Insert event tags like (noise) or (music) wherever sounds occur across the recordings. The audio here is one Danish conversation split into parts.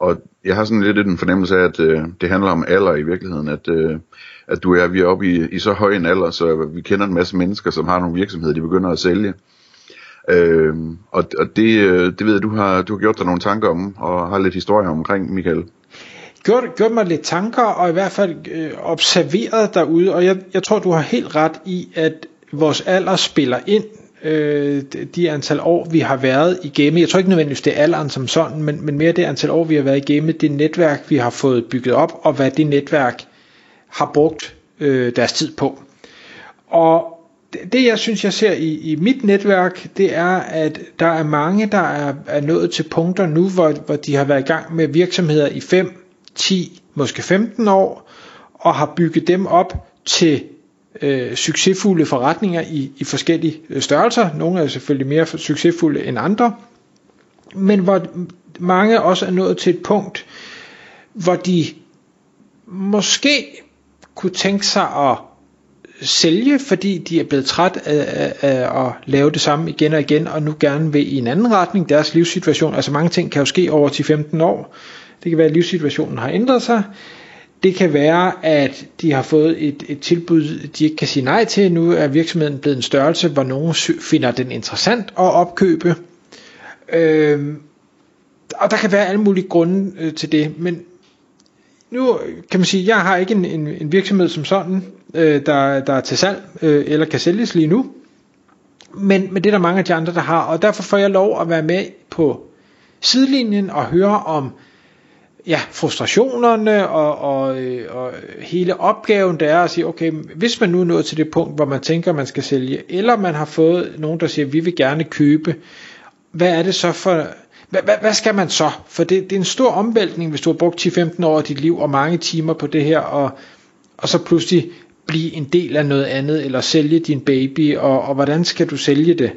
Og jeg har sådan lidt en fornemmelse af, at øh, det handler om alder i virkeligheden. At, øh, at du er, vi er oppe i, i så høj en alder, så vi kender en masse mennesker, som har nogle virksomheder, de begynder at sælge. Øh, og og det, øh, det ved jeg, du har, du har gjort dig nogle tanker om, og har lidt historie omkring, Michael. Gjort, gjort mig lidt tanker, og i hvert fald øh, observeret derude, og jeg, jeg tror, du har helt ret i, at vores alder spiller ind øh, de antal år, vi har været i gamet. Jeg tror ikke nødvendigvis, det er alderen som sådan, men, men mere det antal år, vi har været i gamet, det netværk, vi har fået bygget op, og hvad det netværk har brugt øh, deres tid på. Og det, det jeg synes, jeg ser i, i mit netværk, det er, at der er mange, der er, er nået til punkter nu, hvor, hvor de har været i gang med virksomheder i 5, 10, måske 15 år, og har bygget dem op til øh, succesfulde forretninger i, i forskellige øh, størrelser. Nogle er selvfølgelig mere succesfulde end andre, men hvor mange også er nået til et punkt, hvor de måske kunne tænke sig at sælge, fordi de er blevet træt af, af, af at lave det samme igen og igen, og nu gerne vil i en anden retning, deres livssituation. Altså mange ting kan jo ske over 10-15 år. Det kan være, at livssituationen har ændret sig. Det kan være, at de har fået et, et tilbud, de ikke kan sige nej til. Nu er virksomheden blevet en størrelse, hvor nogen finder den interessant at opkøbe. Øhm, og der kan være alle mulige grunde øh, til det, men nu kan man sige, at jeg har ikke en, en, en virksomhed som sådan, øh, der, der er til salg øh, eller kan sælges lige nu. Men, men det er der mange af de andre, der har, og derfor får jeg lov at være med på sidelinjen og høre om ja, frustrationerne og, og, øh, og hele opgaven der er at sige, okay, hvis man nu er nået til det punkt, hvor man tænker, man skal sælge, eller man har fået nogen, der siger, vi vil gerne købe, hvad er det så for, hvad, hvad, hvad skal man så? For det, det er en stor omvæltning, hvis du har brugt 10-15 år af dit liv og mange timer på det her, og, og så pludselig blive en del af noget andet, eller sælge din baby, og, og hvordan skal du sælge det?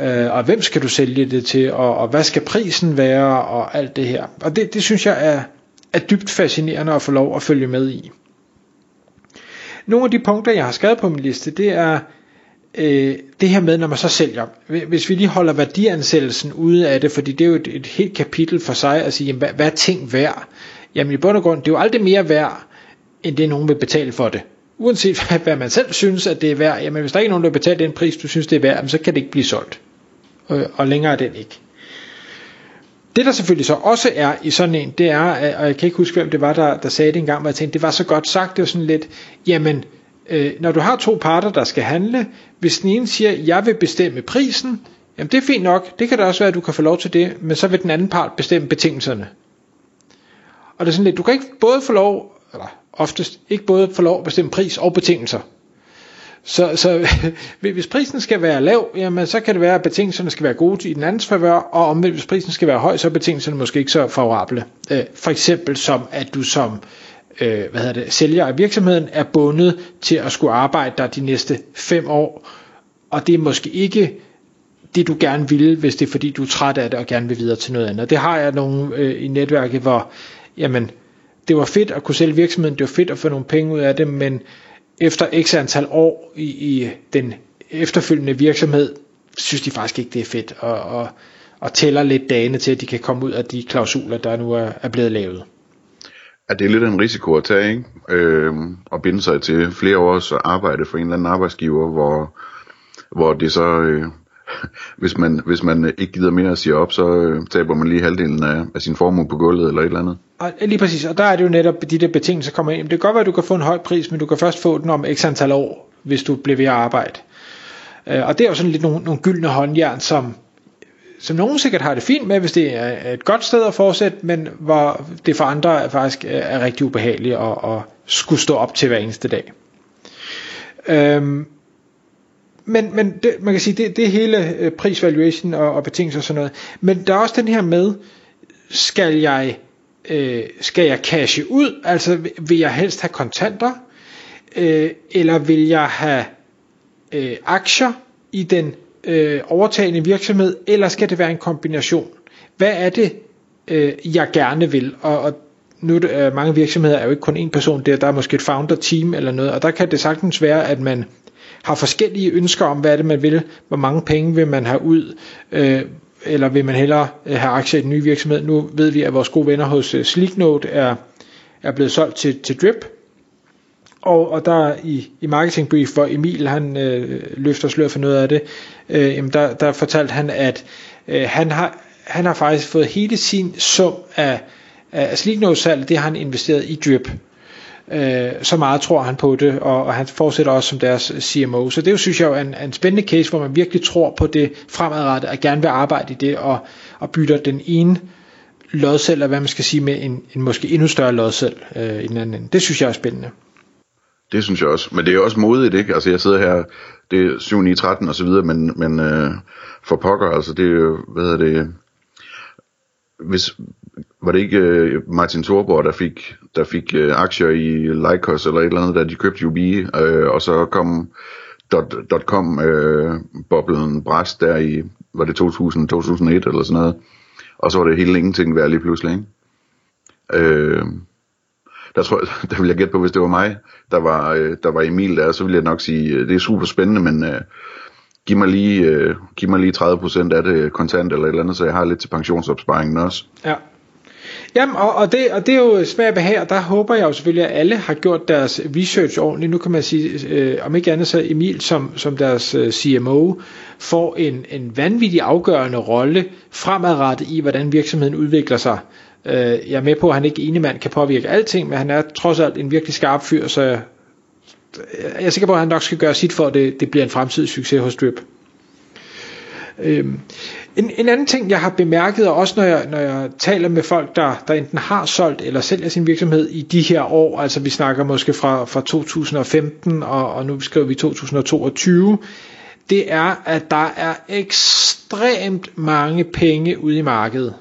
Øh, og hvem skal du sælge det til, og, og hvad skal prisen være, og alt det her. Og det, det synes jeg er, er dybt fascinerende at få lov at følge med i. Nogle af de punkter, jeg har skrevet på min liste, det er øh, det her med, når man så sælger. Hvis vi lige holder værdiansættelsen ude af det, fordi det er jo et, et helt kapitel for sig at sige, jamen, hvad, hvad er ting værd? Jamen i bund og grund, det er jo aldrig mere værd, end det nogen vil betale for det uanset (laughs) hvad man selv synes, at det er værd, jamen hvis der ikke er nogen, der betaler den pris, du synes, det er værd, så kan det ikke blive solgt. Og, og længere er den ikke. Det der selvfølgelig så også er i sådan en, det er, og jeg kan ikke huske, hvem det var, der, der sagde det engang, men jeg tænkte, det var så godt sagt, det var sådan lidt, jamen, øh, når du har to parter, der skal handle, hvis den ene siger, jeg vil bestemme prisen, jamen det er fint nok, det kan da også være, at du kan få lov til det, men så vil den anden part bestemme betingelserne. Og det er sådan lidt, du kan ikke både få lov, eller oftest ikke både få lov at bestemme pris og betingelser. Så, så (laughs) hvis prisen skal være lav, jamen, så kan det være, at betingelserne skal være gode i den andens favør, og omvendt, hvis prisen skal være høj, så er betingelserne måske ikke så favorable. Øh, for eksempel som, at du som øh, hvad hedder det, sælger af virksomheden er bundet til at skulle arbejde der de næste fem år, og det er måske ikke det, du gerne ville, hvis det er fordi, du er træt af det og gerne vil videre til noget andet. Det har jeg nogle øh, i netværket, hvor jamen, det var fedt at kunne sælge virksomheden, det var fedt at få nogle penge ud af det, men efter x antal år i, i den efterfølgende virksomhed, synes de faktisk ikke, det er fedt, og, og, og tæller lidt dagene til, at de kan komme ud af de klausuler, der nu er, er blevet lavet. Ja, det er lidt en risiko at tage, ikke? Øh, at binde sig til flere års arbejde for en eller anden arbejdsgiver, hvor, hvor det så øh, (laughs) hvis, man, hvis man øh, ikke gider mere at sige op, så øh, taber man lige halvdelen af, af sin formue på gulvet eller et eller andet. Og øh, lige præcis, og der er det jo netop de der betingelser kommer ind. Det kan godt være, at du kan få en høj pris, men du kan først få den om x antal år, hvis du bliver ved at arbejde. Øh, og det er jo sådan lidt nogle, nogle gyldne håndjern, som, som nogen sikkert har det fint med, hvis det er et godt sted at fortsætte, men hvor det for andre er faktisk øh, er rigtig ubehageligt at, at skulle stå op til hver eneste dag. Øhm, men, men det, man kan sige, det, det er hele øh, prisvaluation og, og betingelser og sådan noget. Men der er også den her med, skal jeg øh, skal jeg cashe ud, altså vil jeg helst have kontanter, øh, eller vil jeg have øh, aktier i den øh, overtagende virksomhed, eller skal det være en kombination? Hvad er det, øh, jeg gerne vil? Og, og nu er øh, mange virksomheder er jo ikke kun en person, der, der er måske et founder team eller noget, og der kan det sagtens være, at man har forskellige ønsker om, hvad er det man vil, hvor mange penge vil man have ud, øh, eller vil man hellere øh, have aktier i den nye virksomhed. Nu ved vi, at vores gode venner hos øh, Sleeknote er, er blevet solgt til, til Drip, og, og der i, i marketing brief, hvor Emil han øh, løfter slør for noget af det, øh, jamen der, der fortalte han, at øh, han, har, han har faktisk fået hele sin sum af, af Sleeknote-salg, det har han investeret i Drip. Øh, så meget tror han på det, og, og han fortsætter også som deres CMO. Så det jo, synes jeg er en, en spændende case, hvor man virkelig tror på det fremadrettet, og gerne vil arbejde i det, og, og bytter den ene lodsel, eller hvad man skal sige, med en, en måske endnu større lodsel øh, i den anden ende. Det synes jeg er spændende. Det synes jeg også. Men det er også modigt, ikke? Altså jeg sidder her, det er 7, 9, 13 og så videre, men, men øh, for pokker, altså det er jo, hvad hedder det, hvis, var det ikke øh, Martin Thorborg, der fik, der fik øh, aktier i Lycos eller et eller andet, da de købte UB, øh, og så kom dot, dot .com øh, boblen bræst der i, var det 2000, 2001 eller sådan noget, og så var det hele ingenting værd lige pludselig, ikke? Øh, der tror jeg, (laughs) der ville jeg gætte på, hvis det var mig, der var, øh, der var Emil der, så ville jeg nok sige, øh, det er super spændende, men øh, giv mig lige, øh, giv mig lige 30% af det kontant eller et eller andet, så jeg har lidt til pensionsopsparingen også. Ja. Jamen, og, og, det, og det er jo smag at her, og der håber jeg jo selvfølgelig, at alle har gjort deres research ordentligt. Nu kan man sige, øh, om ikke andet så Emil som, som deres øh, CMO får en, en vanvittig afgørende rolle fremadrettet i, hvordan virksomheden udvikler sig. Øh, jeg er med på, at han ikke ene mand kan påvirke alting, men han er trods alt en virkelig skarp fyr, så jeg, jeg er sikker på, at han nok skal gøre sit for, at det, det bliver en fremtidig succes hos Drip. Øhm, en, en anden ting, jeg har bemærket, og også når jeg, når jeg taler med folk, der, der enten har solgt eller sælger sin virksomhed i de her år, altså vi snakker måske fra, fra 2015, og, og nu skriver vi 2022, det er, at der er ekstremt mange penge ude i markedet.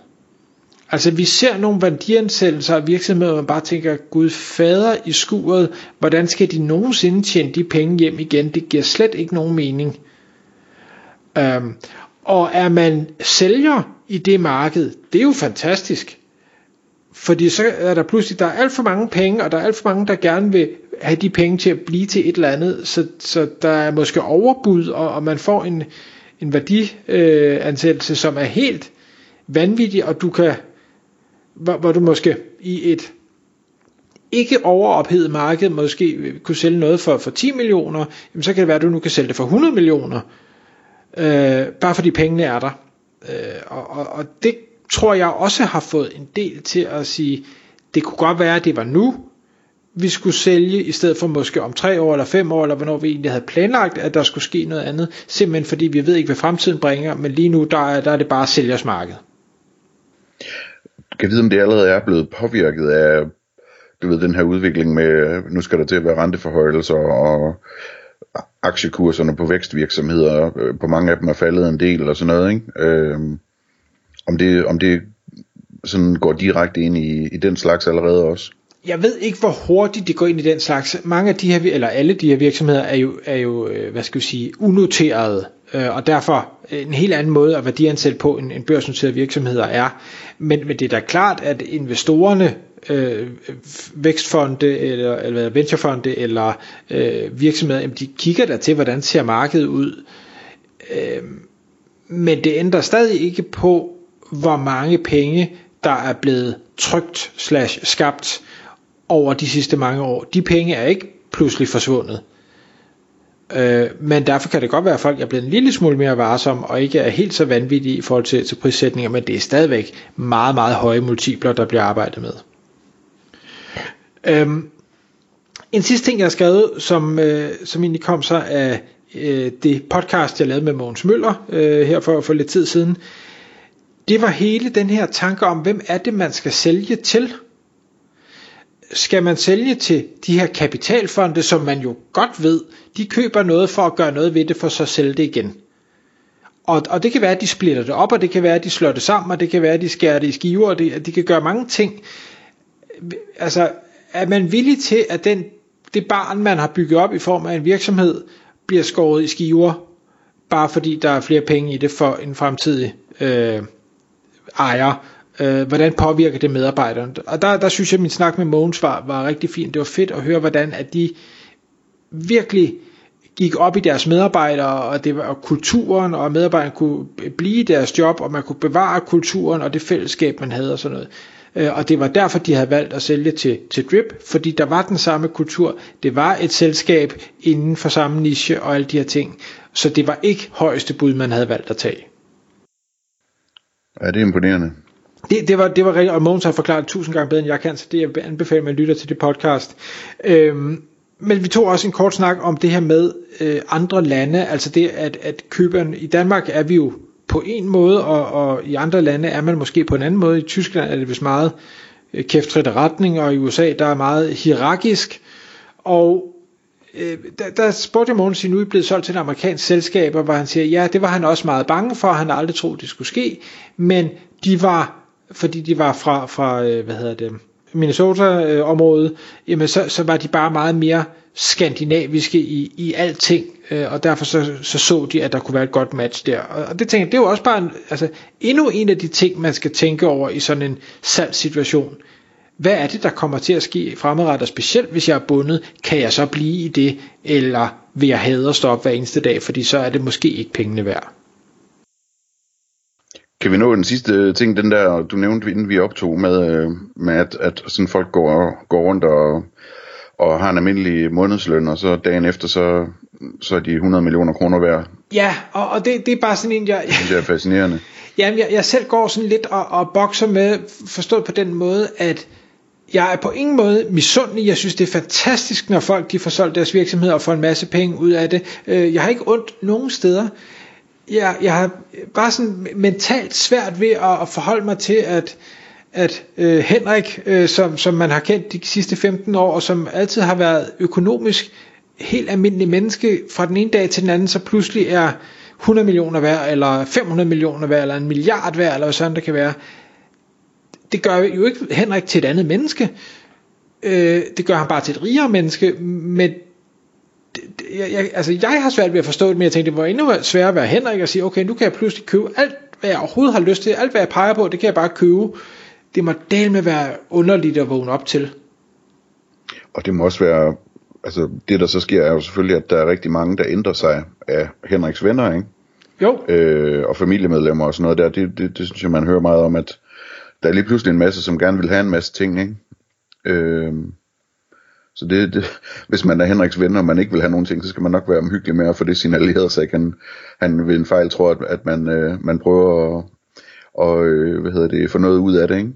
Altså vi ser nogle værdiansættelser af virksomheder, hvor man bare tænker, Gud fader i skuret, hvordan skal de nogensinde tjene de penge hjem igen? Det giver slet ikke nogen mening. Øhm, og er man sælger i det marked, det er jo fantastisk. Fordi så er der pludselig, der er alt for mange penge, og der er alt for mange, der gerne vil have de penge til at blive til et eller andet. Så, så der er måske overbud, og, og man får en, en værdiansættelse, øh, som er helt vanvittig, og du kan, hvor, hvor du måske i et ikke overophedet marked måske kunne sælge noget for, for 10 millioner, jamen så kan det være, at du nu kan sælge det for 100 millioner øh, bare fordi pengene er der. Øh, og, og, og det tror jeg også har fået en del til at sige, det kunne godt være, at det var nu, vi skulle sælge, i stedet for måske om tre år eller fem år, eller hvornår vi egentlig havde planlagt, at der skulle ske noget andet, simpelthen fordi vi ved ikke, hvad fremtiden bringer, men lige nu, der der er det bare sælgers marked. Kan vide, om det allerede er blevet påvirket af du ved, den her udvikling med, nu skal der til at være renteforhøjelser, og aktiekurserne på vækstvirksomheder, øh, på mange af dem er faldet en del og sådan noget, ikke? Øh, om, det, om det sådan går direkte ind i, i den slags allerede også? Jeg ved ikke, hvor hurtigt det går ind i den slags. Mange af de her, eller alle de her virksomheder er jo, er jo øh, hvad skal vi sige, unoterede, øh, og derfor en helt anden måde at værdiansætte på, en, en børsnoterede virksomheder er. Men, men det er da klart, at investorerne øh, vækstfonde eller, eller venturefonde eller øh, virksomheder, jamen de kigger der til, hvordan ser markedet ud. Øh, men det ændrer stadig ikke på, hvor mange penge, der er blevet trygt slash skabt over de sidste mange år. De penge er ikke pludselig forsvundet. Øh, men derfor kan det godt være, at folk er blevet en lille smule mere varsomme, og ikke er helt så vanvittige i forhold til, til prissætninger, men det er stadigvæk meget, meget høje multipler, der bliver arbejdet med. Øhm, en sidste ting, jeg har skrevet, som, øh, som egentlig kom så af øh, det podcast, jeg lavede med Mogens Møller øh, her for, for lidt tid siden, det var hele den her tanke om, hvem er det, man skal sælge til? Skal man sælge til de her kapitalfonde, som man jo godt ved, de køber noget for at gøre noget ved det, for så at sælge det igen? Og, og det kan være, at de splitter det op, og det kan være, at de slår det sammen, og det kan være, at de skærer det i skiver, og det, de kan gøre mange ting. altså, er man villig til, at den, det barn, man har bygget op i form af en virksomhed, bliver skåret i skiver, bare fordi der er flere penge i det for en fremtidig øh, ejer. Øh, hvordan påvirker det medarbejderne? Og der, der synes jeg, at min snak med Mogens var, var rigtig fint. Det var fedt at høre, hvordan at de virkelig gik op i deres medarbejdere, og det var kulturen, og medarbejderne kunne blive i deres job, og man kunne bevare kulturen og det fællesskab, man havde og sådan noget. Øh, og det var derfor, de havde valgt at sælge til, til Drip, fordi der var den samme kultur. Det var et selskab inden for samme niche og alle de her ting. Så det var ikke højeste bud, man havde valgt at tage. Ja, det er imponerende. Det, det, var, det var rigtigt, og Mogens har forklaret tusind gange bedre, end jeg kan, så det jeg anbefaler, at man lytter til det podcast. Øhm, men vi tog også en kort snak om det her med øh, andre lande, altså det at, at køberen, i Danmark er vi jo på en måde, og, og i andre lande er man måske på en anden måde. I Tyskland er det vist meget øh, kæftrit retning, og i USA der er meget hierarkisk. Og øh, der, der spurgte jeg Mogens, nu er blevet solgt til et amerikansk selskab, hvor han siger, ja, det var han også meget bange for, han aldrig troede, det skulle ske, men de var, fordi de var fra, fra øh, hvad hedder det, Minnesota-området, jamen så, så var de bare meget mere skandinaviske i, i alting, øh, og derfor så, så så de, at der kunne være et godt match der. Og det tænker jeg, det er jo også bare en, altså, endnu en af de ting, man skal tænke over i sådan en salgssituation. Hvad er det, der kommer til at ske fremadrettet, specielt hvis jeg er bundet, kan jeg så blive i det, eller vil jeg have at stoppe hver eneste dag, fordi så er det måske ikke pengene værd. Kan vi nå den sidste ting, den der, du nævnte, inden vi optog, med, øh, med at, at sådan folk går, går rundt og, og har en almindelig månedsløn, og så dagen efter, så, så er de 100 millioner kroner værd. Ja, og, og det, det er bare sådan en, jeg... Det er fascinerende. (laughs) Jamen, jeg, jeg selv går sådan lidt og, og bokser med, forstået på den måde, at jeg er på ingen måde misundelig. Jeg synes, det er fantastisk, når folk de får solgt deres virksomhed og får en masse penge ud af det. Øh, jeg har ikke ondt nogen steder jeg, jeg har bare sådan mentalt svært ved at, at forholde mig til, at, at øh, Henrik, øh, som, som man har kendt de sidste 15 år, og som altid har været økonomisk helt almindelig menneske, fra den ene dag til den anden, så pludselig er 100 millioner værd, eller 500 millioner værd, eller en milliard værd, eller hvad sådan det kan være. Det gør jo ikke Henrik til et andet menneske. Øh, det gør ham bare til et rigere menneske, men jeg, jeg, altså jeg har svært ved at forstå det, men jeg tænkte, det var endnu sværere at være Henrik og sige, okay, nu kan jeg pludselig købe alt, hvad jeg overhovedet har lyst til, alt hvad jeg peger på, det kan jeg bare købe. Det må del med være underligt at vågne op til. Og det må også være, altså det der så sker er jo selvfølgelig, at der er rigtig mange, der ændrer sig af Henriks venner, ikke? Jo. Øh, og familiemedlemmer og sådan noget der, det, det, det synes jeg, man hører meget om, at der er lige pludselig en masse, som gerne vil have en masse ting, ikke? Øh, så det, det, (laughs) hvis man er Henriks ven, og man ikke vil have nogen ting, så skal man nok være omhyggelig med at få det signaleret, så ikke han, han ved en fejl tror, at, at man, øh, man prøver at og, øh, hvad hedder det, få noget ud af det, ikke?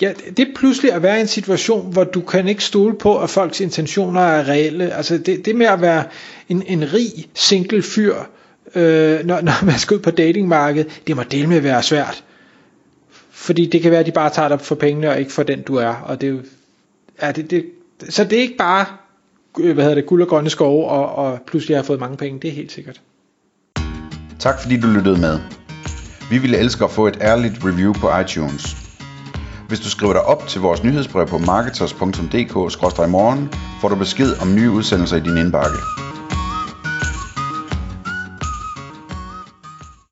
Ja, det er pludselig at være i en situation, hvor du kan ikke stole på, at folks intentioner er reelle. Altså det, det med at være en, en rig single fyr, øh, når, når man skal ud på datingmarkedet, det må dele med at være svært. Fordi det kan være, at de bare tager dig for pengene, og ikke for den du er. Og det, ja, det, det, så det er ikke bare øh, hvad hedder det, guld og grønne skove, og, og pludselig har jeg fået mange penge, det er helt sikkert. Tak fordi du lyttede med. Vi ville elske at få et ærligt review på iTunes. Hvis du skriver dig op til vores nyhedsbrev på marketers.dk-morgen, får du besked om nye udsendelser i din indbakke.